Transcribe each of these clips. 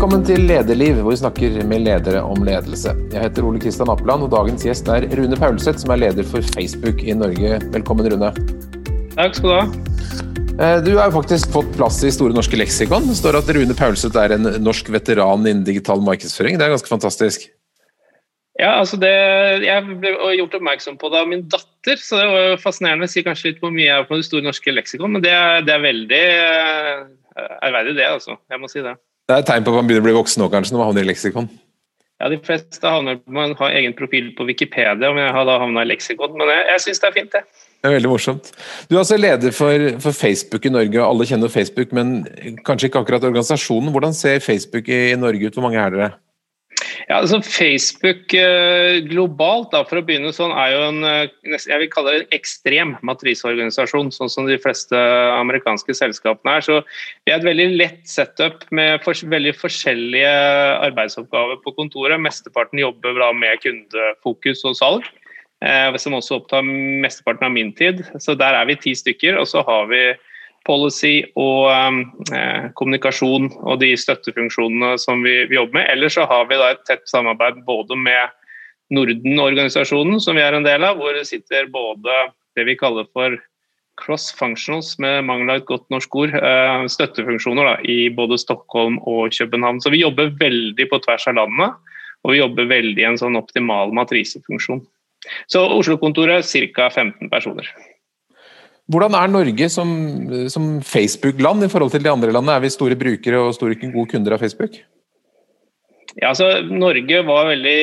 Velkommen til Lederliv, hvor vi snakker med ledere om ledelse. Jeg heter Ole Kristian Appeland, og dagens gjest er Rune Paulseth, som er leder for Facebook i Norge. Velkommen, Rune. Takk skal du ha. Eh, du har jo faktisk fått plass i Store norske leksikon. Det står at Rune Paulseth er en norsk veteran innen digital markedsføring. Det er ganske fantastisk. Ja, altså det, Jeg ble gjort oppmerksom på det av min datter, så det var fascinerende. Det sier kanskje litt hvor mye jeg er på Det store norske leksikon, men det er, det er veldig eh, ærverdig, det. altså. Jeg må si det. Det er et tegn på at man begynner å bli voksen nå, kanskje, når man havner i leksikon? Ja, de fleste havner man har egen profil på Wikipedia, men jeg har da havna i leksikon. Men jeg, jeg syns det er fint, det. Det er veldig morsomt. Du er altså leder for, for, Facebook i Norge, og alle kjenner Facebook, men kanskje ikke akkurat organisasjonen. Hvordan ser Facebook i, i Norge ut? Hvor mange er dere? Ja, altså Facebook eh, globalt, da, for å begynne sånn, er jo en eh, jeg vil kalle det en ekstrem matriseorganisasjon, sånn som de fleste amerikanske selskapene er. Så vi er et veldig lett setup med veldig forskjellige arbeidsoppgaver på kontoret. Mesteparten jobber da med kundefokus og salg, eh, som også opptar mesteparten av min tid. Så der er vi ti stykker. Og så har vi policy og um, eh, kommunikasjon og de støttefunksjonene som vi, vi, jobber med. Ellers så har vi da et tett samarbeid både med Norden-organisasjonen, som vi er en del av, hvor det sitter både det vi kaller for cross functionals, med mangel av et godt norsk ord, eh, støttefunksjoner da, i både Stockholm og København. Så vi jobber veldig på tvers av landet, og vi jobber veldig i en sånn optimal matrisefunksjon. Så Oslo-kontoret ca. 15 personer. Hvordan er Norge som, som Facebook-land i forhold til de andre landene? Er vi store brukere og store gode kunder av Facebook? Ja, altså Norge var veldig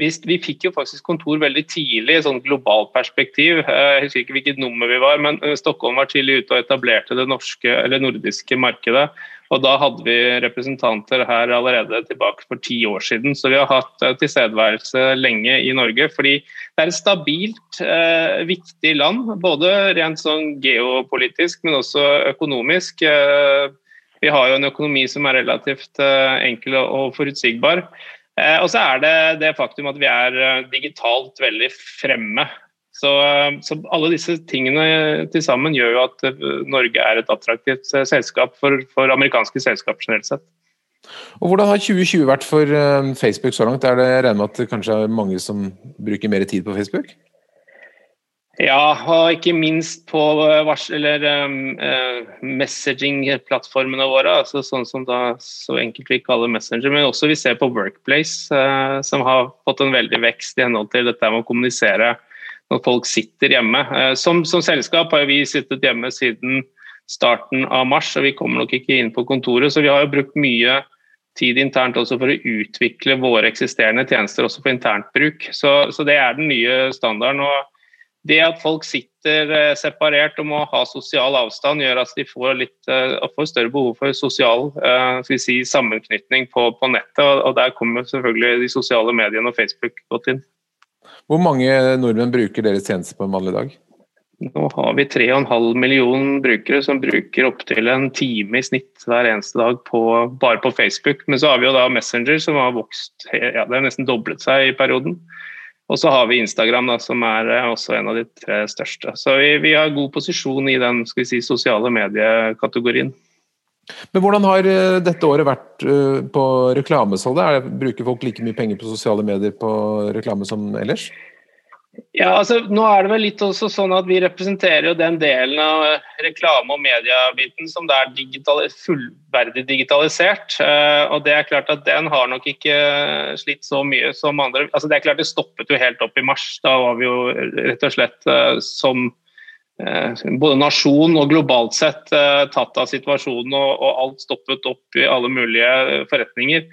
vi, vi, fikk jo faktisk kontor veldig tidlig i sånn globalt perspektiv. Jeg husker ikke hvilket nummer vi var, men Stockholm var tidlig ute og etablerte det norske, nordiske markedet. Og Da hadde vi representanter her allerede tilbake for ti år siden. Så vi har hatt eh, tilstedeværelse lenge i Norge. Fordi det er et stabilt, eh, viktig land. Både rent sånn geopolitisk, men også økonomisk. Eh, vi har jo en økonomi som er relativt eh, enkel og forutsigbar. Eh, og så er det det faktum at vi er eh, digitalt veldig fremme. Så, så, alle disse tingene til sammen gjør jo at eh, Norge er et attraktivt eh, selskap for, for amerikanske selskap generelt sett. Og Hvordan har 2020 vært for eh, Facebook så langt? Er det regner med at det kanskje er mange som bruker mer tid på Facebook? Ja, og ikke minst på eller, um, messaging-plattformene våre. altså Sånn som da så enkelt vi kaller Messenger. Men også vi ser på Workplace, uh, som har fått en veldig vekst i henhold til dette med å kommunisere når folk sitter hjemme. Eh, som, som, selskap har vi sittet hjemme siden starten av mars, og vi kommer nok ikke inn på kontoret. Så vi har jo brukt mye tid internt også for å utvikle våre eksisterende tjenester også for internt bruk. Så, så det er den nye standarden. og det at folk sitter eh, separert og må ha sosial avstand, gjør at de får, litt, uh, får større behov for sosial si, sammenknytning på, på nettet. Og, Der kommer selvfølgelig de sosiale mediene og Facebook godt inn. Hvor mange nordmenn bruker deres tjenester på en vanlig dag? Nå har vi 3,5 millioner brukere som bruker opptil en time i snitt hver eneste dag på, bare på Facebook. Men så har vi jo da Messenger som har vokst, ja, det har nesten doblet seg i perioden. Og så har vi Instagram da, som er eh, også en av de tre største. Så vi, vi har god posisjon i den skal vi si, sosiale mediekategorien. Men hvordan har eh, dette året vært eh, på reklamesalget? Bruker folk like mye penger på sosiale medier på reklame som ellers? Ja, altså nå er det vel litt også sånn at Vi representerer jo den delen av eh, reklame- og mediebiten som det er digital, fullverdig digitalisert. og det er klart at Den har nok ikke slitt så mye som andre. Altså Det er klart det stoppet jo helt opp i mars. Da var vi jo rett og slett som både nasjon og globalt sett eh, tatt av situasjonen og, alt stoppet opp i alle mulige eh, forretninger.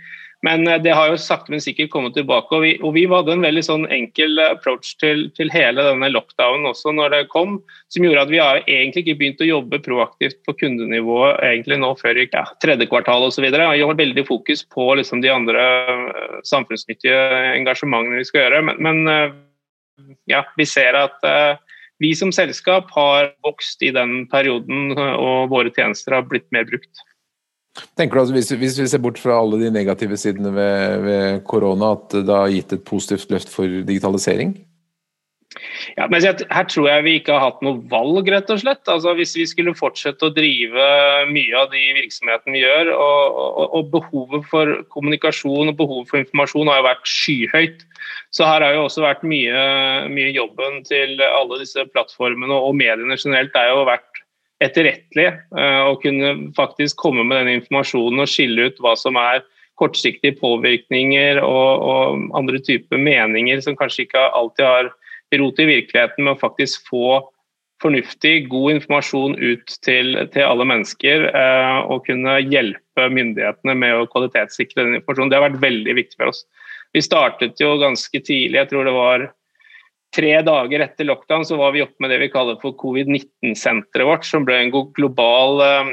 Men det har jo sakte, men sikkert kommet tilbake. Og vi, og vi hadde en veldig sånn enkel approach til, til, hele denne lockdownen også når det kom, som gjorde at vi har egentlig ikke begynt å jobbe proaktivt på kundenivå egentlig nå før i ja, tredje kvartal osv. Vi har veldig fokus på liksom, de andre samfunnsnyttige engasjementene vi skal gjøre. Men, men ja, vi ser at uh, vi som selskap har vokst i den perioden, og våre tjenester har blitt mer brukt. Tenker du at hvis, hvis vi ser bort fra alle de negative sidene ved, ved korona, at det har gitt et positivt løft for digitalisering? Ja, men Her tror jeg vi ikke har hatt noe valg, rett og slett. Altså, hvis vi skulle fortsette å drive mye av de virksomhetene vi gjør, og, og, og, behovet for kommunikasjon og behovet for informasjon har jo vært skyhøyt. Så her har jo også vært mye, mye jobben til alle disse plattformene og mediene generelt er jo vært etterrettelig. Og kunne faktisk komme med den informasjonen og skille ut hva som er kortsiktige påvirkninger og, og andre typer meninger som kanskje ikke alltid har rot i virkeligheten med å faktisk få fornuftig, god informasjon ut til, til alle mennesker. Eh, og kunne hjelpe myndighetene med å kvalitetssikre den informasjonen. Det har vært veldig viktig for oss. Vi startet jo ganske tidlig, jeg tror det var tre dager etter lockdown så var vi oppe med det vi kaller for covid-19-senteret vårt, som ble en global eh,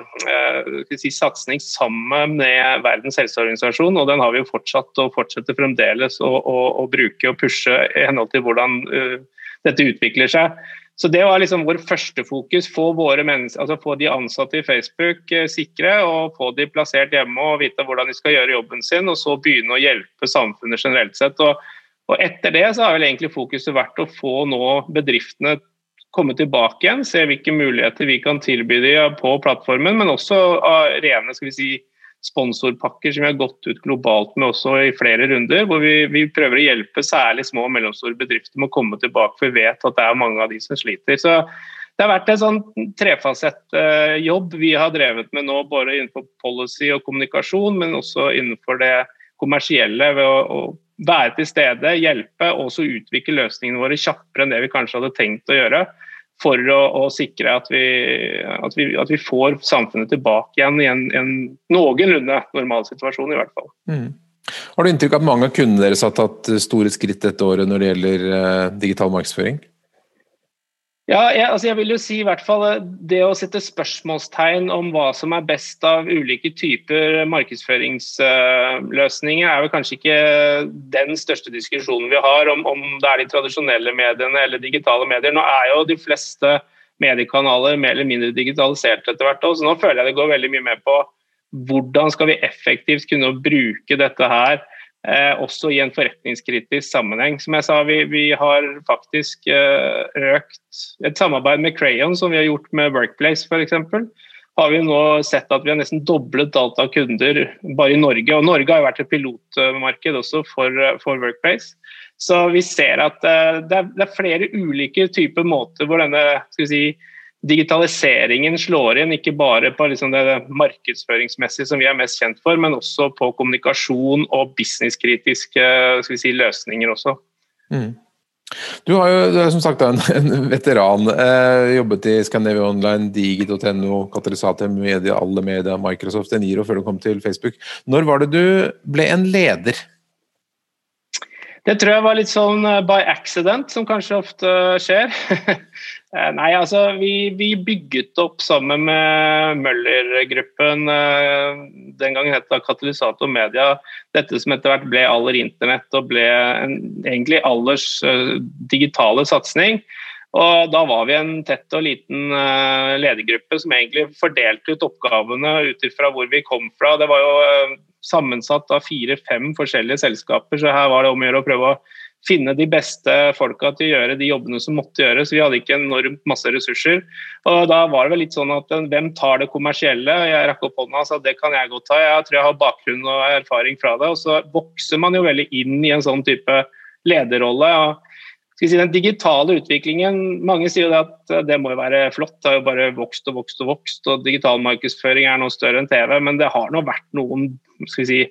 si, satsing sammen med Verdens helseorganisasjon. og Den har vi jo fortsatt og fortsetter fremdeles å, å, å bruke og pushe i henhold til hvordan uh, dette utvikler seg. Så Det var liksom vår første fokus. Få, våre altså få de ansatte i Facebook eh, sikre og få de plassert hjemme og vite hvordan de skal gjøre jobben sin. Og så begynne å hjelpe samfunnet generelt sett. Og, og Etter det så har vel egentlig fokuset vært å få nå bedriftene komme tilbake igjen. Se hvilke muligheter vi kan tilby dem på plattformen, men også av rene skal vi si, sponsorpakker som vi har gått ut globalt med også i flere runder. Hvor vi, vi, prøver å hjelpe særlig små og mellomstore bedrifter med å komme tilbake, for vi vet at det er mange av de som sliter. Så det har vært en sånn trefasett uh, jobb vi har drevet med nå, både innenfor policy og kommunikasjon, men også innenfor det kommersielle. ved å, å være til stede, hjelpe og også utvikle løsningene våre kjappere enn det vi kanskje hadde tenkt å gjøre for å, å sikre at vi, at, vi, at vi, får samfunnet tilbake igjen i en, en noenlunde normal situasjon, i hvert fall. Mm. Har du inntrykk av at mange av kundene deres har tatt store skritt dette året når det gjelder uh, digital markedsføring? Ja, jeg, altså jeg vil jo si i hvert fall eh, Det å sette spørsmålstegn om hva som er best av ulike typer markedsføringsløsninger, er vel kanskje ikke den største diskusjonen vi har om, om det er de tradisjonelle mediene eller digitale medier. Nå er jo de fleste mediekanaler mer eller mindre digitalisert etter hvert. Så nå føler jeg det går veldig mye med på hvordan skal vi effektivt kunne bruke dette her Eh, også i en forretningskritisk sammenheng. Som jeg sa, vi, vi har faktisk eh, økt et samarbeid med Crayon, som vi har gjort med Workplace f.eks. Har vi nå sett at vi har nesten doblet alt av kunder bare i Norge. Og Norge har jo vært et pilotmarked også for, for Workplace. Så vi ser at eh, det er, det er flere ulike typer måter hvor denne skal vi si, digitaliseringen slår inn, ikke bare på liksom det markedsføringsmessige som vi er mest kjent for, men også på kommunikasjon og businesskritiske si, løsninger også. Mm. Du har jo du er som sagt en, en veteran. Eh, jobbet i Scandinavia Online, Digit.no, Katalysator Media, Alle Media, Microsoft, Eniro før du kom til Facebook. Når var det du ble en leder? Det tror jeg var litt sånn eh, by accident, som kanskje ofte skjer. Eh, nei, altså vi, vi, bygget opp sammen med Møller-gruppen, eh, den gangen het det Katalysator Media, dette som etter hvert ble Aller Internett og ble en, egentlig Allers uh, digitale satsing. Og Da var vi en tett og liten ledergruppe som egentlig fordelte ut oppgavene ut ifra hvor vi kom fra. Det var jo sammensatt av fire-fem forskjellige selskaper, så her var det om å gjøre å prøve å finne de beste folka til å gjøre de jobbene som måtte gjøres. Vi hadde ikke enormt masse ressurser. Og Da var det vel litt sånn at eh, hvem tar det kommersielle? Jeg rakk opp hånda og sa det kan jeg godt ta. Jeg tror jeg har bakgrunn og erfaring fra det. Og så vokser man jo veldig inn i en sånn type lederrolle. og Si, den digitale utviklingen, Mange sier jo at det må jo være flott, det har jo bare vokst og vokst og vokst. og Digital markedsføring er noe større enn TV, men det har nå vært noen si,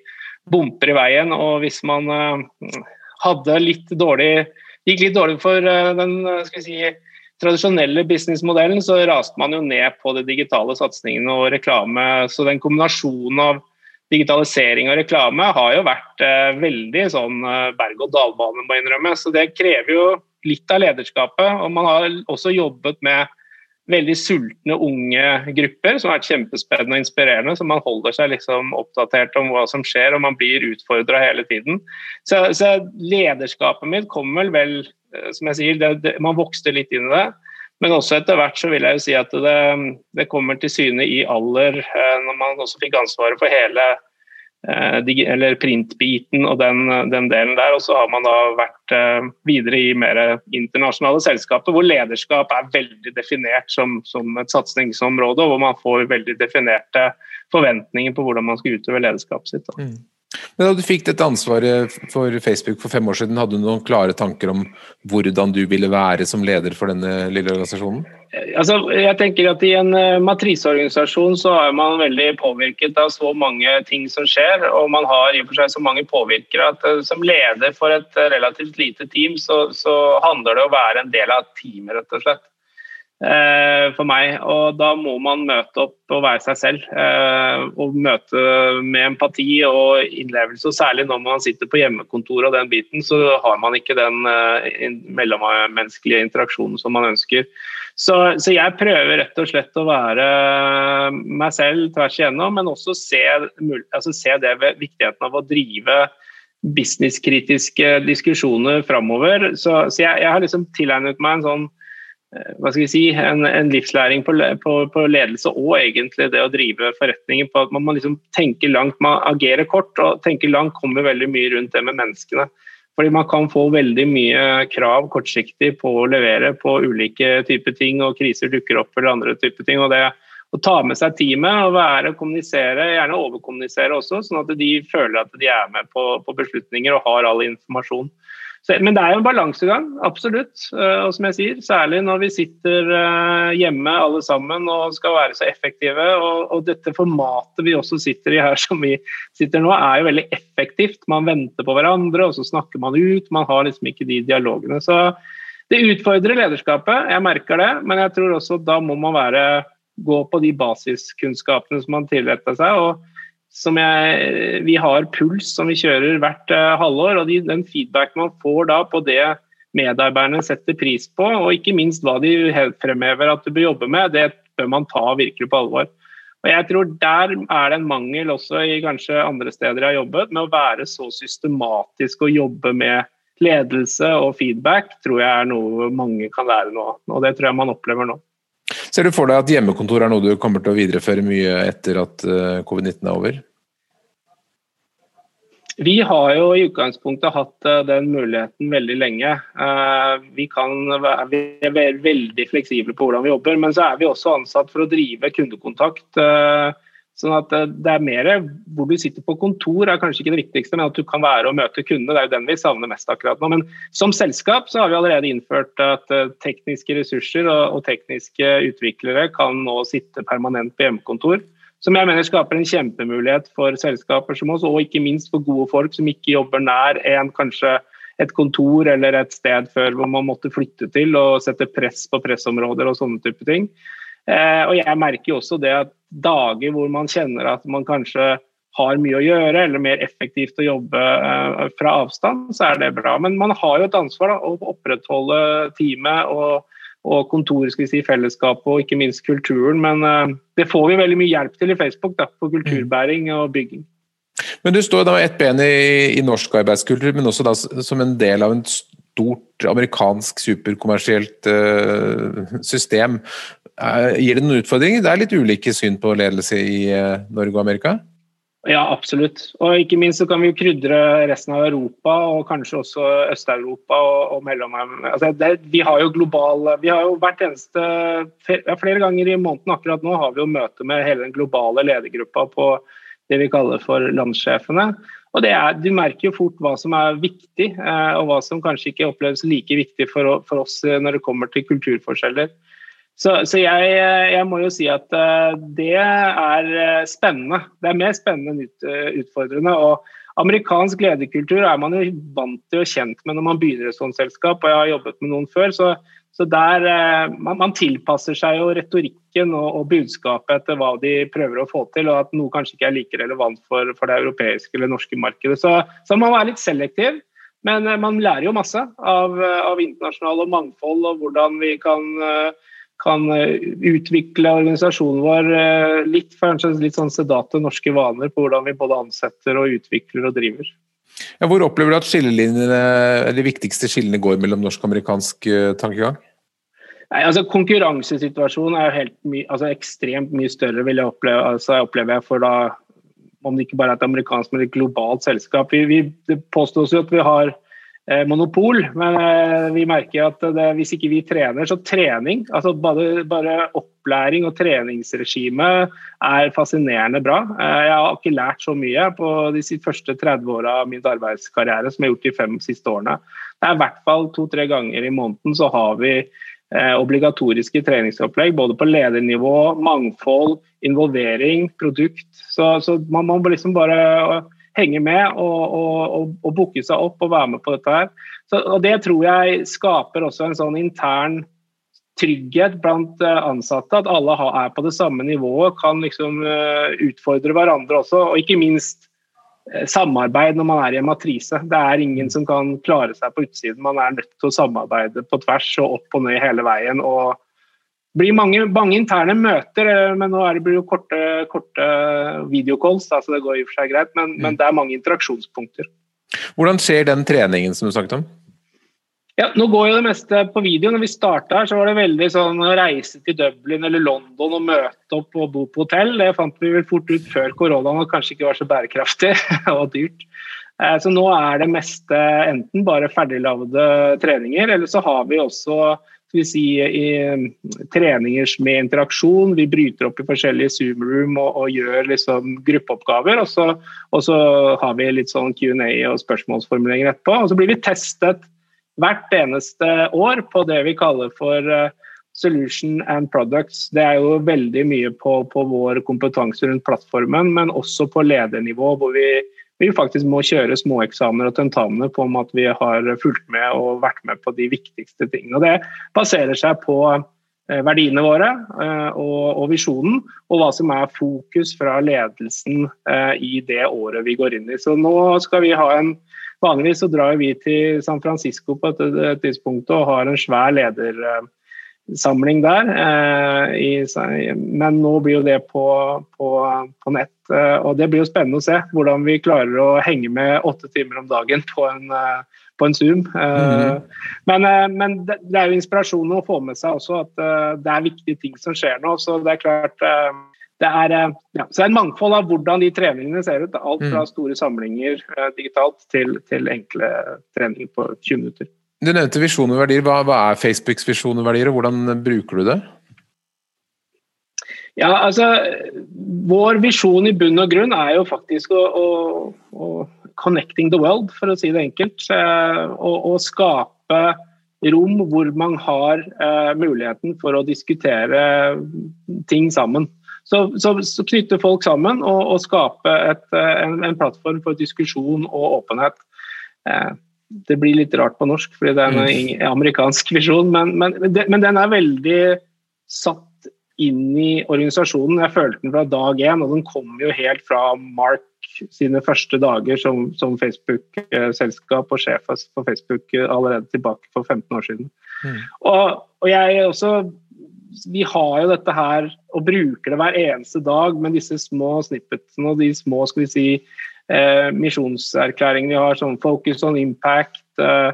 bumper i veien. og Hvis man uh, hadde litt dårlig gikk litt dårlig for eh, den eh, skal vi si, tradisjonelle businessmodellen, så raste man jo ned på de digitale satsingene og reklame. Så den kombinasjonen av digitalisering og reklame har jo vært eh, veldig sånn berg-og-dal-bane, må innrømme. Så det krever jo litt av lederskapet. Og man har også jobbet med veldig sultne unge grupper, som har vært kjempespennende og inspirerende. Så man holder seg liksom oppdatert om hva som skjer, og man blir utfordra hele tiden. Så, så, lederskapet mitt kommer vel, vel eh, som jeg sier, det, det, man vokste litt inn i det. Men også etter hvert så vil jeg jo si at det, det kommer til syne i alder, eh, når man også fikk ansvaret for hele eller printbiten og den, den, delen der. Og så har man da vært videre i mer internasjonale selskaper hvor lederskap er veldig definert som, som et satsingsområde, og hvor man får veldig definerte forventninger på hvordan man skal utøve lederskapet sitt. Da. Mm. Men Da du fikk dette ansvaret for Facebook for fem år siden, hadde du noen klare tanker om hvordan du ville være som leder for denne lille organisasjonen? Altså, jeg tenker at I en uh, matriseorganisasjon så er man veldig påvirket av så mange ting som skjer, og man har i og for seg så mange påvirkere at uh, som leder for et uh, relativt lite team, så, så handler det om å være en del av teamet, rett og slett. Eh, for meg. Og da må man møte opp og være seg selv. Eh, og møte med empati og innlevelse. Og særlig når man sitter på hjemmekontoret og den biten, så har man ikke den eh, mellommenneskelige interaksjonen som man ønsker. Så, så, jeg prøver rett og slett å være meg selv tvers igjennom, men også se, altså se det ved viktigheten av å drive businesskritiske diskusjoner framover. Så, så jeg, jeg, har liksom tilegnet meg en sånn hva skal vi si, en, en livslæring på, på, på, ledelse og egentlig det å drive forretninger på at man må liksom tenke langt, man agerer kort og tenker langt kommer veldig mye rundt det med menneskene. Fordi Man kan få veldig mye krav kortsiktig på å levere på ulike typer ting, og kriser dukker opp eller andre typer ting. og det Å ta med seg teamet og være og kommunisere, gjerne overkommunisere også, sånn at de føler at de er med på, på beslutninger og har all informasjon. Så, men det er jo en balansegang, absolutt. Eh, og som jeg sier, særlig når vi sitter eh, hjemme alle sammen og skal være så effektive. Og, og, dette formatet vi også sitter i her som vi sitter nå, er jo veldig effektivt. Man venter på hverandre, og så snakker man ut. Man har liksom ikke de dialogene. Så det utfordrer lederskapet, jeg merker det. Men jeg tror også da må man være, gå på de basiskunnskapene som man tilretter seg. og jeg, vi har puls som vi kjører hvert uh, halvår. og de, Den feedback man får da på det medarbeiderne setter pris på, og ikke minst hva de fremhever at du bør jobbe med, det bør man ta virkelig på alvor. Og jeg tror Der er det en mangel også i kanskje andre steder jeg har jobbet, med å være så systematisk og jobbe med ledelse og feedback, tror jeg er noe mange kan lære nå. Og det tror jeg man opplever nå. Ser du for deg at hjemmekontor er noe du kommer til å videreføre mye etter at eh, covid-19 er over? Vi har jo i utgangspunktet hatt eh, den muligheten veldig lenge. Eh, vi, kan, vi er veldig fleksible på hvordan vi jobber, men så er vi også ansatt for å drive kundekontakt Sånn at eh, det er mer Hvor du sitter på kontor er kanskje ikke det viktigste, men at du kan være og møte kundene. Det er jo den vi savner mest akkurat nå. Men som selskap så har vi allerede innført at eh, tekniske ressurser og, tekniske utviklere kan nå sitte permanent på hjemmekontor. Som jeg mener skaper en kjempemulighet for selskaper som oss, og ikke minst for gode folk som ikke jobber nær en kanskje et kontor eller et sted før hvor man måtte flytte til og sette press på pressområder og sånne type ting. Eh, og jeg merker jo også det at dager hvor man kjenner at man kanskje har mye å gjøre, eller mer effektivt å jobbe eh, fra avstand, så er det bra. Men man har jo et ansvar da, å opprettholde teamet og, og kontoret, skal vi si, fellesskapet og ikke minst kulturen. Men uh, det får vi veldig mye hjelp til i Facebook, da, på kulturbæring og bygging. Men du står da med ett ben i, i, norsk arbeidskultur, men også da som en del av en stort amerikansk superkommersielt uh, system. Uh, gir det noen utfordringer? Det er litt ulike syn på ledelse i uh, Norge og Amerika? Ja, absolutt. Og ikke minst så kan vi jo krydre resten av Europa, og kanskje også Øst-Europa og, og altså Vi har jo global Vi har jo hvert eneste Flere ganger i måneden akkurat nå har vi jo møte med hele den globale ledergruppa på det vi kaller for landssjefene. Og er, Du merker jo fort hva som er viktig, eh, og hva som kanskje ikke oppleves like viktig for, for oss eh, når det kommer til kulturforskjeller. Så, så jeg, eh, jeg, må jo si at det er spennende. Det er mer spennende enn utfordrende. og Amerikansk lederkultur er man jo vant til og kjent med når man begynner et sånt selskap. og Jeg har jobbet med noen før, så så der, eh, man, man, tilpasser seg jo retorikken og, og, budskapet etter hva de prøver å få til, og at noe kanskje ikke er like relevant for, for det europeiske eller norske markedet. Så, så man må være litt selektiv, men eh, man lærer jo masse av, av internasjonal og mangfold, og hvordan vi kan, eh, kan utvikle organisasjonen vår litt, kanskje litt sånn sedate norske vaner på hvordan vi både ansetter og utvikler og driver. Ja, hvor opplever du at de viktigste skillene går mellom norsk og amerikansk uh, tankegang? Nei, altså Konkurransesituasjonen er jo my, altså ekstremt mye større, vil jeg oppleve, altså, opplever jeg, for da om det ikke bare er et amerikansk, men et globalt selskap. Vi, vi, det påstås jo at vi har Eh, monopol. Men eh, vi merker at det, hvis ikke vi trener, så trening, altså bare, bare opplæring og treningsregime er fascinerende bra. Eh, jeg har ikke lært så mye på de første 30 åra av min arbeidskarriere som jeg har gjort de fem siste årene. Det er i hvert fall to-tre ganger i måneden så har vi obligatoriske treningsopplegg både på ledernivå, mangfold, involvering, produkt. Så, så man må liksom bare henge med og, og, og, og booke seg opp og være med på dette her. Så, og Det tror jeg skaper også en sånn intern trygghet blant eh, ansatte. At alle er på det samme nivået, kan liksom eh, utfordre hverandre også. Og ikke minst eh, samarbeid når man er i en matrise. Det er ingen som kan klare seg på utsiden. Man er nødt til å samarbeide på tvers og opp og ned hele veien. og det blir mange, mange, interne møter, men nå er det blir jo korte, korte videocalls, så det går i og for seg greit. Men, mm. men, det er mange interaksjonspunkter. Hvordan skjer den treningen som du snakket om? Ja, nå går jo det meste på video. Når vi starta her, så var det veldig sånn å reise til Dublin eller London og møte opp og bo på hotell. Det fant vi vel fort ut før koronaen at kanskje ikke var så bærekraftig og dyrt. Eh, så nå er det meste enten bare ferdiglagde treninger, eller så har vi også vi si, i treninger med interaksjon. Vi bryter opp i forskjellige Zoom-room og, og, gjør liksom gruppeoppgaver. Og så, og så har vi litt sånn Q&A og spørsmålsformuleringer etterpå. Og så blir vi testet hvert eneste år på det vi kaller for uh, solution and products. Det er jo veldig mye på, på vår kompetanse rundt plattformen, men også på ledernivå, hvor vi vi faktisk må kjøre småeksamener og tentamener på om at vi har fulgt med og vært med på de viktigste tingene. Og det baserer seg på eh, verdiene våre eh, og, og visjonen, og hva som er fokus fra ledelsen eh, i det året vi går inn i. Så nå skal vi ha en Vanligvis så drar vi til San Francisco på et tidspunkt og har en svær ledersamling der. Eh, men nå blir jo det på, på, på, nett. Eh, og det blir jo spennende å se hvordan vi klarer å henge med åtte timer om dagen på en, eh, på en Zoom. Mm. Men, men, det er jo inspirasjon å få med seg også at det er viktige ting som skjer nå. Så det er klart det er, ja, så det er en mangfold av hvordan de treningene ser ut. Alt fra mhm. store samlinger digitalt til, til enkle treninger på 20 minutter. Du nevnte visjon og verdier. Hva, hva, er Facebooks visjon og verdier, og hvordan bruker du det? Ja, altså, Vår visjon i bunn og grunn er jo faktisk å, å, å connecting the world, for å si det enkelt. Å skape rom hvor man har uh, muligheten for å diskutere ting sammen. Så, så, så knytte folk sammen og, og skape et, en, en, plattform for diskusjon og åpenhet. Eh, det blir litt rart på norsk, fordi det er en mm. amerikansk visjon, men, men, men, den er veldig satt inn i organisasjonen. Jeg følte den fra dag én, og den kom jo helt fra Mark sine første dager som, som Facebook-selskap og sjef for Facebook allerede tilbake for 15 år siden. Mm. Og, og, jeg også Vi har jo dette her og bruker det hver eneste dag, med disse små snippetene og de små skal vi si, eh, misjonserklæringene vi har, som Focus on Impact. Eh,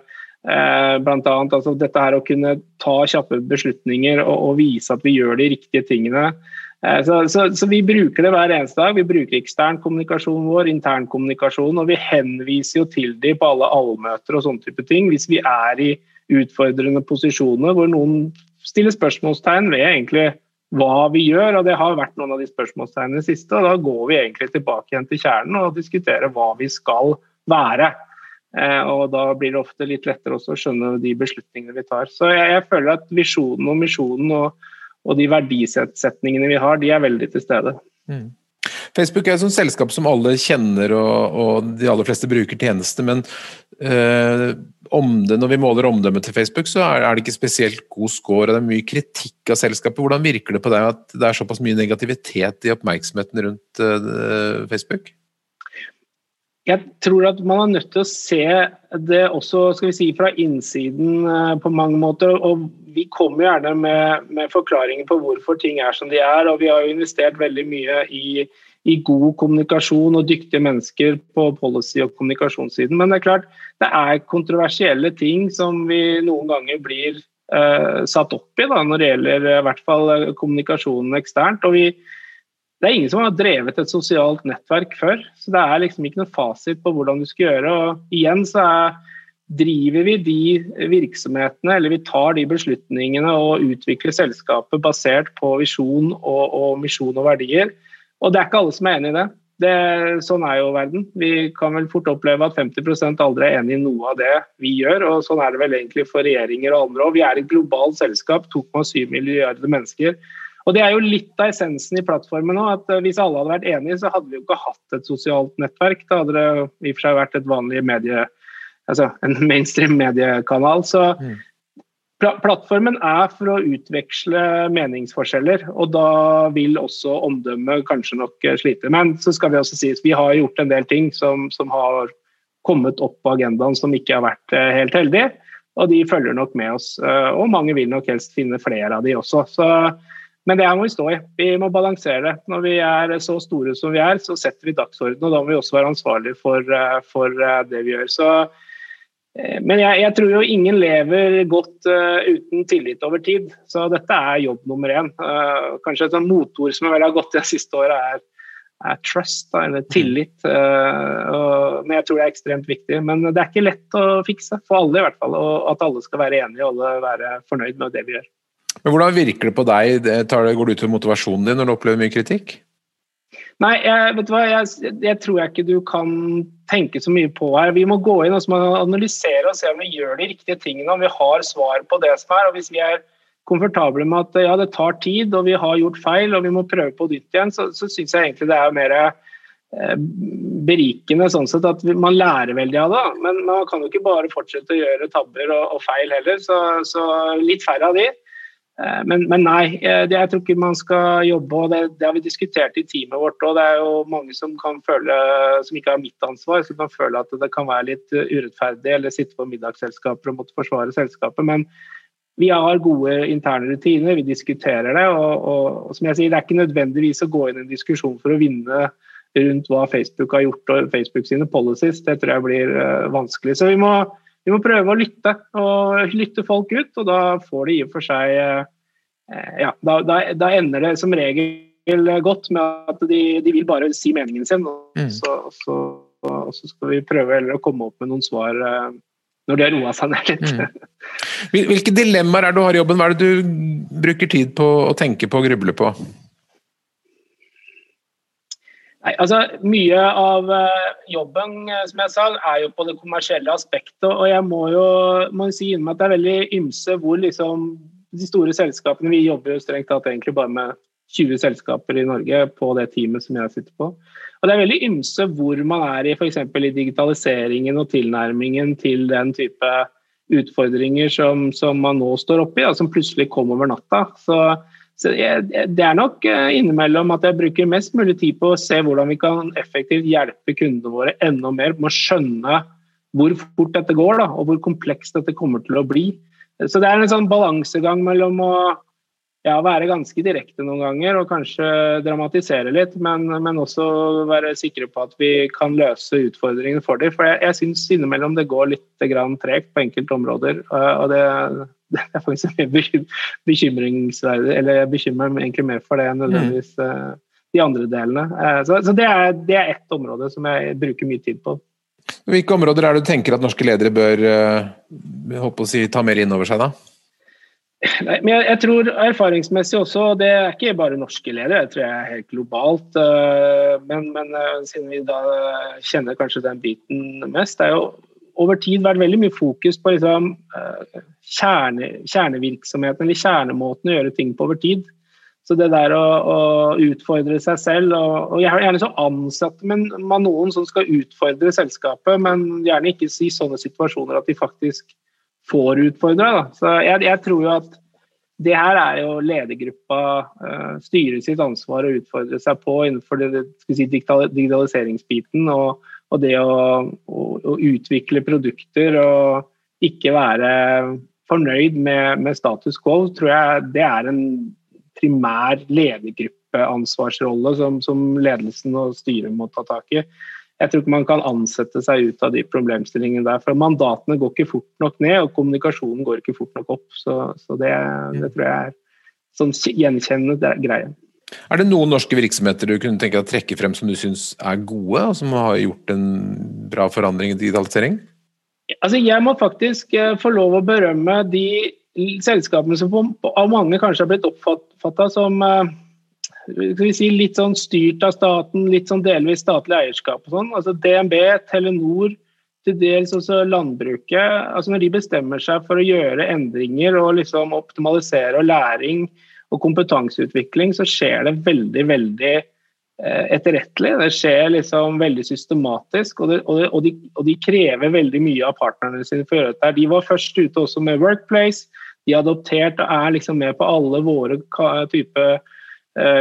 eh, blant annet, altså dette her å kunne ta kjappe beslutninger og, og vise at vi gjør de riktige tingene. Eh, så, så, så, Vi bruker det hver eneste dag. Vi bruker ekstern kommunikasjon vår, intern kommunikasjon, og vi henviser jo til de på alle allmøter og sånne type ting hvis vi er i utfordrende posisjoner hvor noen stiller spørsmålstegn ved egentlig hva vi gjør, og det har vært noen av de spørsmålstegnene siste. og Da går vi egentlig tilbake igjen til kjernen og diskuterer hva vi skal være. Eh, og Da blir det ofte litt lettere å skjønne de beslutningene vi tar. Så jeg, jeg føler at visjonen og misjonen og, og de verdisettingene vi har, de er veldig til stede. Mm. Facebook er et selskap som alle kjenner og, og, de aller fleste bruker tjenester, men øh, det, når vi måler omdømmet til Facebook, så er, det ikke spesielt god score. og Det er mye kritikk av selskapet. Hvordan virker det på deg at det er såpass mye negativitet i oppmerksomheten rundt øh, Facebook? Jeg tror at man er nødt til å se det også skal vi si, fra innsiden uh, på mange måter. og Vi kommer gjerne med, med, forklaringer på hvorfor ting er som de er. og Vi har jo investert veldig mye i i god kommunikasjon og dyktige mennesker på policy- og kommunikasjonssiden. Men det er klart, det er kontroversielle ting som vi noen ganger blir eh, satt opp i da, når det gjelder i hvert fall uh, kommunikasjonen eksternt. og vi det er ingen som har drevet et sosialt nettverk før. Så det er liksom ikke noen fasit på hvordan du skal gjøre. Og igjen så er, driver vi de virksomhetene, eller vi tar de beslutningene og utvikler selskapet basert på visjon og, og misjon og verdier. Og det er ikke alle som er enig i det. det. Sånn er jo verden. Vi kan vel fort oppleve at 50% aldri er enig i noe av det vi gjør. Og sånn er det vel egentlig for regjeringer og andre òg. Vi er et globalt selskap, 2,7 milliarder mennesker. Og Det er jo litt av essensen i plattformen nå, at eh, Hvis alle hadde vært enige, så hadde vi jo ikke hatt et sosialt nettverk. Da hadde det i og for seg vært et vanlig medie, altså en mainstream mediekanal. Så mm. Plattformen er for å utveksle meningsforskjeller, og da vil også omdømmet kanskje nok eh, slite. Men så skal vi også si at vi har gjort en del ting som, som har kommet opp på agendaen som ikke har vært eh, helt heldige. Og de følger nok med oss. Og mange vil nok helst finne flere av de også. Så men det her må vi stå i. Vi må balansere det. Når vi er så store som vi er, så setter vi dagsorden, og da må vi også være ansvarlige for, eh, for eh, det vi gjør. Så, eh, men jeg, jeg, tror jo ingen lever godt uh, uten tillit over tid, så dette er jobb nummer én. Uh, kanskje et sånt motord som vel har gått det siste året, er, er trust, da, eller tillit. Uh, og, men jeg tror det er ekstremt viktig. Men det er ikke lett å fikse, for alle i hvert fall. Og at alle skal være enige og alle være fornøyd med det vi gjør. Men Hvordan virker det på deg? Går det ut over motivasjonen din når du opplever mye kritikk? Nei, jeg, vet du hva, jeg, jeg, tror jeg ikke du kan tenke så mye på her. Vi må gå inn og analysere og se om vi gjør de riktige tingene, om vi har svar på det som er. og Hvis vi er komfortable med at ja, det tar tid og vi har gjort feil og vi må prøve på nytt igjen, så, så syns jeg egentlig det er mer eh, berikende sånn sett at man lærer veldig av det. Men man kan jo ikke bare fortsette å gjøre tabber og, og feil heller, så, så litt færre av de. Eh, men, men, nei, eh, jeg tror ikke man skal jobbe, og det, det, har vi diskutert i teamet vårt. og Det er jo mange som kan føle, som ikke har mitt ansvar, som kan føle at det kan være litt urettferdig eller sitte på middagsselskaper og måtte forsvare selskapet. Men vi har gode interne rutiner, vi diskuterer det. Og, og, og som jeg sier, det er ikke nødvendigvis å gå inn i en diskusjon for å vinne rundt hva Facebook har gjort og Facebook sine policies. Det tror jeg blir vanskelig. Så vi må vi må prøve å lytte, og lytte folk ut. Og da får de i og for seg eh, Ja, da, da, da ender det som regel godt med at de, de vil bare si meningen sin. Og mm. så, så, så, skal vi prøve å komme opp med noen svar eh, når det har roa seg ned litt. Mm. Hvilke dilemmaer er det du har i jobben? Hva er det du bruker tid på å tenke på og gruble på? Nei, altså Mye av uh, jobben eh, som jeg sa, er jo på det kommersielle aspektet. Og jeg må jo må si at det er veldig ymse hvor liksom de store selskapene Vi jobber jo strengt tatt egentlig bare med 20 selskaper i Norge på det teamet som jeg sitter på. Og Det er veldig ymse hvor man er i f.eks. i digitaliseringen og tilnærmingen til den type utfordringer som, som man nå står oppi, ja, som plutselig kom over natta. Så så Det er nok eh, innimellom at jeg bruker mest mulig tid på å se hvordan vi kan effektivt hjelpe kundene våre enda mer med å skjønne hvor fort dette går, da, og hvor komplekst dette kommer til å bli. Så det er en sånn balansegang mellom å ja, være ganske direkte noen ganger og kanskje dramatisere litt, men, men, også være sikre på at vi kan løse utfordringene for dem. For jeg, jeg syns innimellom det går litt tregt på enkelte områder. og det, det er faktisk mye bekymringsverdig, eller jeg bekymrer meg egentlig mer for det enn nødvendigvis uh, de andre delene. Uh, så, så det, er, det er ett område som jeg bruker mye tid på. Hvilke områder er det du tenker at norske ledere bør å si, ta mer inn over seg, da? Nei, men jeg, jeg, tror erfaringsmessig også, det er ikke bare norske ledere, jeg tror jeg er helt globalt. Uh, men, men uh, siden vi da kjenner kanskje den biten mest, det er jo over tid vært veldig mye fokus på liksom, uh, kjerne, kjernevirksomheten, eller kjernemåten å gjøre ting på over tid. Så det der å, å utfordre seg selv og, og Gjerne så ansatte men man noen som skal utfordre selskapet, men gjerne ikke i sånne situasjoner at de faktisk får utfordra. Jeg, jeg, tror jo at det her er jo ledergruppa uh, styrer sitt ansvar å utfordre seg på innenfor det, det si, digitaliseringsbiten. Og, og det å, å, å, utvikle produkter og ikke være fornøyd med, med, status quo, tror jeg det er en primær ledergruppeansvarsrolle som, som ledelsen og styret må ta tak i jeg tror ikke man kan ansette seg ut av de problemstillingene der. For mandatene går ikke fort nok ned, og kommunikasjonen går ikke fort nok opp. Så, så det, det, tror jeg er sånn gjenkjennende greie. Er det noen norske virksomheter du kunne tenke deg å trekke frem som du syns er gode, og som har gjort en bra forandring i digitalisering? Altså, jeg må faktisk uh, få lov å berømme de selskapene som av mange kanskje har blitt oppfatta som uh, si, litt sånn styrt av staten, litt sånn delvis statlig eierskap og sånn. Altså DNB, Telenor, til dels også landbruket. altså Når de bestemmer seg for å gjøre endringer og liksom optimalisere og læring og kompetanseutvikling, så skjer det veldig, veldig eh, etterrettelig. Det skjer liksom veldig systematisk, og, det, og, det, og, de, og, de, krever veldig mye av partnerne sine for å gjøre dette. De var først ute også med Workplace. De er adoptert og er liksom med på alle våre typer eh,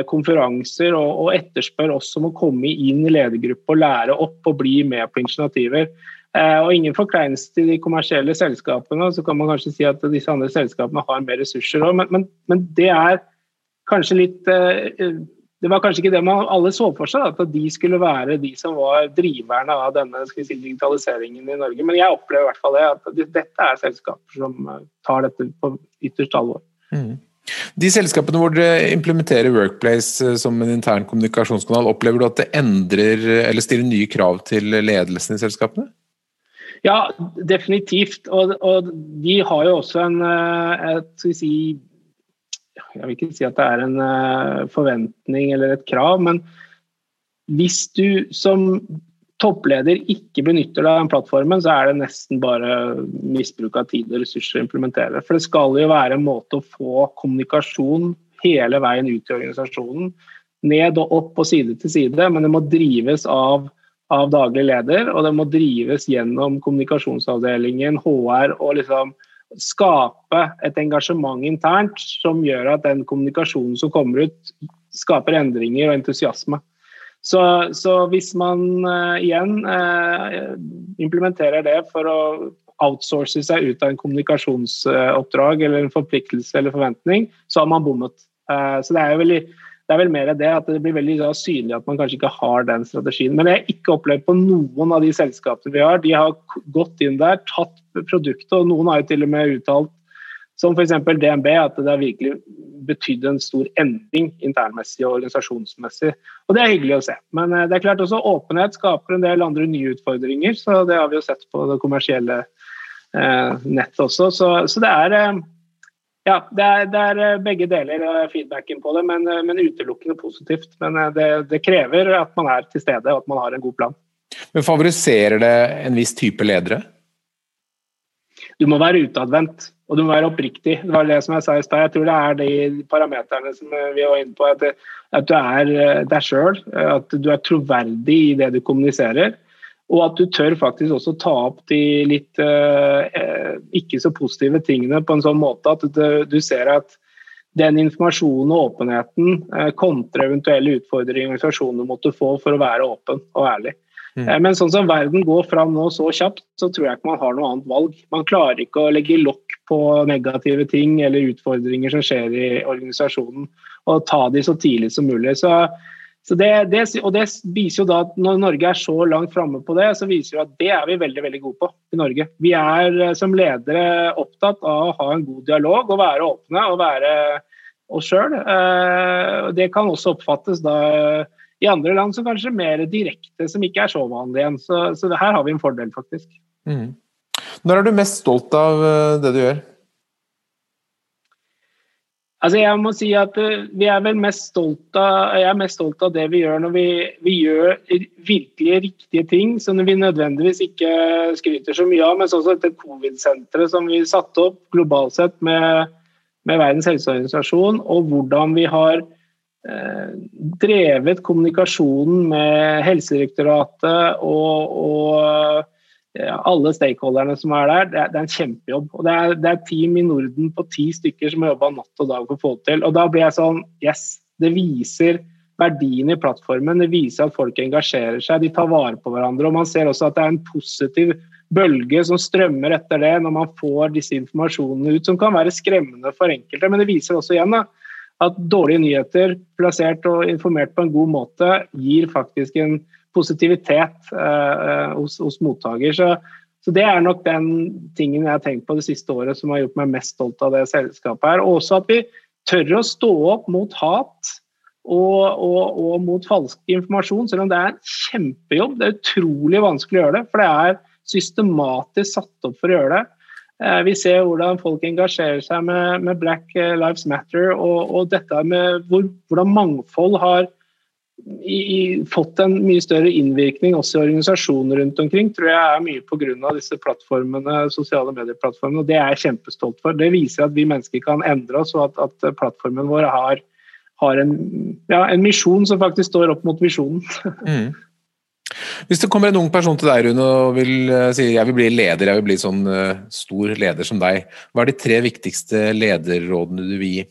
konferanser og, og, etterspør oss om å komme inn i ledergruppa og lære opp og bli med på initiativer. Eh, og ingen forkleinelse til de kommersielle selskapene. Så kan man kanskje si at disse andre selskapene har mer ressurser òg, men, men, men, det er kanskje litt eh, Det var kanskje ikke det man alle så for seg, at de skulle være de som var driverne av denne si, digitaliseringen i Norge. Men jeg opplever i hvert fall det, at dette er selskaper som eh, tar dette på ytterst alvor. Mm. De selskapene hvor dere implementerer Workplace som en intern kommunikasjonskanal, opplever du at det endrer eller stiller nye krav til ledelsen i selskapene? Ja, definitivt. Og, og, de har jo også en eh, et, skal vi si, Jeg vil ikke si at det er en eh, forventning eller et krav, men hvis du som toppleder ikke benytter den plattformen, så er det nesten bare misbruk av tid og ressurser å implementere. For det skal jo være en måte å få kommunikasjon hele veien ut i organisasjonen. Ned og opp og side til side, men det må drives av av daglig leder, og det må drives gjennom kommunikasjonsavdelingen, HR, og liksom skape et engasjement internt som gjør at den kommunikasjonen som kommer ut, skaper endringer og entusiasme. Så, så hvis man uh, igjen uh, implementerer det for å outsource seg ut av en kommunikasjonsoppdrag eller en forpliktelse eller forventning, så har man bommet. Uh, så det er jo veldig det er vel mer det at det blir veldig synlig at man kanskje ikke har den strategien. Men jeg har ikke opplevd på noen av de selskapene vi har. De har gått inn der, tatt produktet, og noen har jo til og med uttalt, som f.eks. DNB, at det har virkelig betydd en stor endring internmessig og organisasjonsmessig. Og det er hyggelig å se. Men eh, det er klart også åpenhet skaper en del andre nye utfordringer, så det har vi jo sett på det kommersielle eh, nettet også. Så, så det er eh, ja, det er, det er, begge deler av feedbacken på det, men, men utelukkende positivt. Men det, det, krever at man er til stede og at man har en god plan. Men Favoriserer det en viss type ledere? Du må være utadvendt og du må være oppriktig. Det var det som jeg sa i stad. Jeg tror det er de parameterne som vi var inne på. At, at du er deg sjøl, at du er troverdig i det du kommuniserer. Og at du tør faktisk også ta opp de litt eh, ikke så positive tingene på en sånn måte at du, du ser at den informasjonen og åpenheten eh, kontra eventuelle utfordringer organisasjonen måtte få for å være åpen og ærlig. Mm. Eh, men sånn som verden går fram nå så kjapt, så tror jeg ikke man har noe annet valg. Man klarer ikke å legge lokk på negative ting eller utfordringer som skjer i organisasjonen, og ta de så tidlig som mulig. Så så det, det, og det viser jo da at Når Norge er så langt framme på det, så viser det at det er vi veldig veldig gode på i Norge. Vi er eh, som ledere opptatt av å ha en god dialog og være åpne og være oss sjøl. Eh, det kan også oppfattes da i andre land som kanskje mer direkte, som ikke er så vanlig igjen. Så, så her har vi en fordel, faktisk. Mm. Når er du mest stolt av eh, det du gjør? Altså jeg må si at uh, vi er vel mest stolt av, Jeg er mest stolt av det vi gjør når vi, vi gjør virkelig riktige ting som vi nødvendigvis ikke skryter så mye av. Men også dette covid-senteret som vi satte opp globalt sett med, med Verdens helseorganisasjon, og hvordan vi har drevet kommunikasjonen med Helsedirektoratet og, og alle stakeholderne som er der, det er, det er en kjempejobb. Og det er, det er, team i Norden på ti stykker som har jobba natt og dag for å få det til. Og da blir jeg sånn Yes, det viser verdien i plattformen. Det viser at folk engasjerer seg, de tar vare på hverandre. Og man ser også at det er en positiv bølge som strømmer etter det når man får disse informasjonene ut, som kan være skremmende for enkelte. Men det viser også igjen da, at dårlige nyheter plassert og informert på en god måte gir faktisk en positivitet eh, hos, hos, mottaker. Så, så, Det er nok den tingen jeg har tenkt på det siste året som har gjort meg mest stolt av det selskapet. her. Og også at vi tør å stå opp mot hat og, og, og, mot falsk informasjon, selv om det er en kjempejobb. Det er utrolig vanskelig å gjøre det, for det er systematisk satt opp for å gjøre det. Eh, vi ser hvordan folk engasjerer seg med, med Black Lives Matter, og, og dette med hvor, hvordan mangfold har i, i, fått en mye større innvirkning også i organisasjoner rundt omkring, tror jeg er mye pga. disse plattformene, sosiale medieplattformene. og Det er jeg kjempestolt for. Det viser at vi mennesker kan endre oss, og at, at plattformen vår har har en, ja, en, misjon som faktisk står opp mot visjonen. Mm. Hvis det kommer en ung person til deg Rune, og vil uh, si jeg vil bli leder, jeg vil bli sånn uh, stor leder som deg, hva er de tre viktigste lederrådene du vil gi?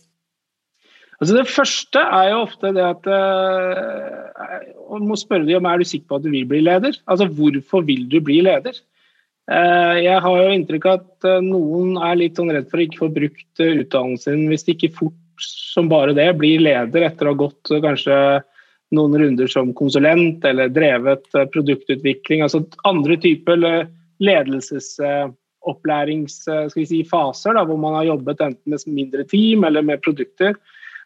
Altså Det første er jo ofte det at uh, må spørre dem om er du sikker på at du vil bli leder. Altså Hvorfor vil du bli leder? Jeg har jo inntrykk av at noen er litt sånn redd for å ikke få brukt utdannelsen sin hvis de ikke fort som bare det, blir leder etter å ha gått kanskje noen runder som konsulent eller drevet eh, produktutvikling. Altså andre typer ledelsesopplæringsfaser si, hvor man har jobbet enten med mindre team eller med produkter.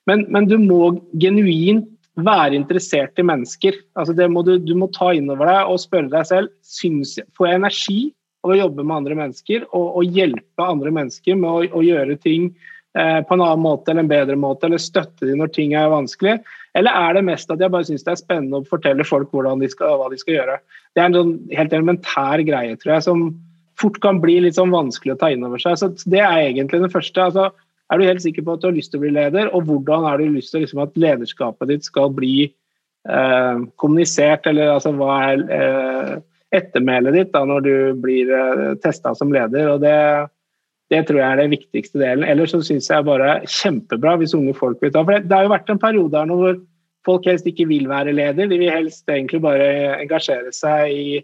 Men, men du må genuint være interessert i mennesker. Altså må du, du, må ta inn over deg og spørre deg selv syns, får jeg energi av å jobbe med andre mennesker og, og hjelpe andre mennesker med å, å gjøre ting Eh, på en annen måte eller en bedre måte, eller støtte de når ting er vanskelig? Eller er det mest at jeg bare syns det er spennende å fortelle folk de skal, hva de skal gjøre? Det er en sånn helt elementær greie, tror jeg, som fort kan bli litt sånn vanskelig å ta inn over seg. Så Det er egentlig det første. altså er du helt sikker på at du har lyst til å bli leder, og hvordan har du lyst til liksom, at lederskapet ditt skal bli eh, kommunisert, eller altså, hva er eh, ettermælet ditt da, når du blir eh, testa som leder? og det, det tror jeg er den viktigste delen. Ellers så syns jeg bare kjempebra hvis unge folk vil ta. For det, har jo vært en periode her nå hvor folk helst ikke vil være leder. De vil helst egentlig bare engasjere seg i,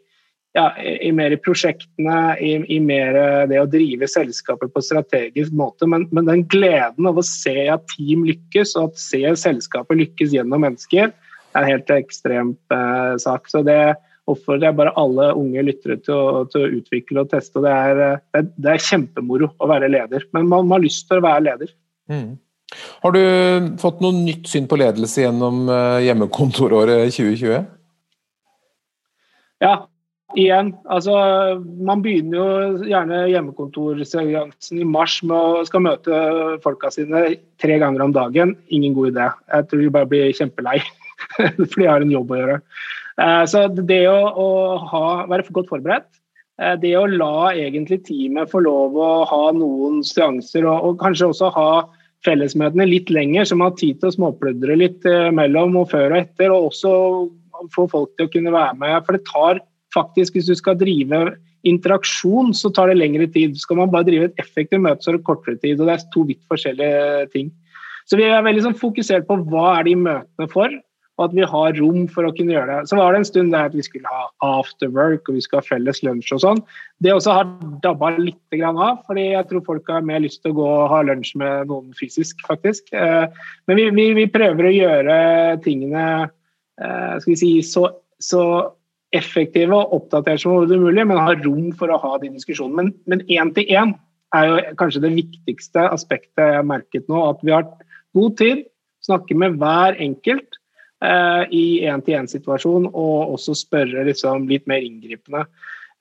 ja, i mer i prosjektene, i, i, mer det å drive selskapet på strategisk måte. Men, men, den gleden av å se at team lykkes, og at se selskapet lykkes gjennom mennesker, er en helt ekstremt eh, sak. Så det, oppfordrer jeg bare alle unge lyttere til å, til å utvikle og teste. Det er, det, er, det er, kjempemoro å være leder, men man, man, har lyst til å være leder. Mm. Har du fått noe nytt syn på ledelse gjennom eh, hjemmekontoråret 2020? Ja, igjen. Altså, man begynner jo gjerne hjemmekontorseansen i mars med å skal møte folka sine tre ganger om dagen. Ingen god idé. Jeg tror de bare blir kjempelei, for de har en jobb å gjøre. Eh, så det å, å ha, være godt forberedt, eh, det å la egentlig teamet få lov å ha noen seanser, og, og kanskje også ha fellesmøtene litt lenger, så man har tid til å småpludre litt eh, mellom og før og etter, og også få folk til å kunne være med. For det tar faktisk, hvis du skal drive interaksjon, så tar det lengre tid. Skal man bare drive et effektivt møte, så er det kortere tid. og Det er to vidt forskjellige ting. Så vi er veldig sånn fokusert på hva er de møtene for, og at vi har rom for å kunne gjøre det. Så var det en stund der at vi skulle ha after work og vi skulle ha felles lunsj og sånn. Det også har dabba litt av, fordi jeg tror folk har mer lyst til å gå og ha lunsj med noen fysisk, faktisk. Eh, men vi, vi, vi prøver å gjøre tingene eh, skal vi si, så, så effektive og oppdaterte som mulig, men ha rom for å ha de diskusjonene. Men én til én er jo kanskje det viktigste aspektet jeg har merket nå. At vi har god tid, snakker med hver enkelt i én-til-én-situasjon, og også spørre liksom litt mer inngripende.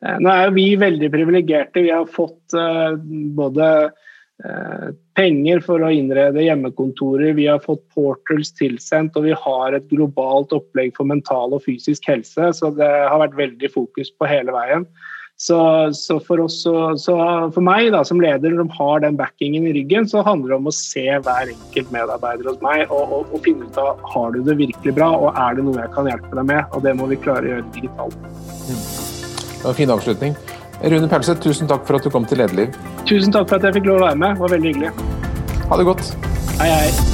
Eh, nå er jo vi veldig privilegerte. Vi har fått eh, både penger for å innrede hjemmekontorer, vi har fått portals tilsendt, og vi har et globalt opplegg for mental og fysisk helse. Så det har vært veldig fokus på hele veien. Så, så, for oss, så, så, for meg da, som leder, som har den backingen i ryggen, så handler det om å se hver enkelt medarbeider hos meg og, og, og, finne ut av har du det virkelig bra, og er det noe jeg kan hjelpe deg med. Og det må vi klare å gjøre digitalt. Mm. Det var en fin avslutning. Rune Pelseth, tusen takk for at du kom til Lederliv. Tusen takk for at jeg fikk lov å være med. Det var veldig hyggelig. Ha det godt. Hei, hei.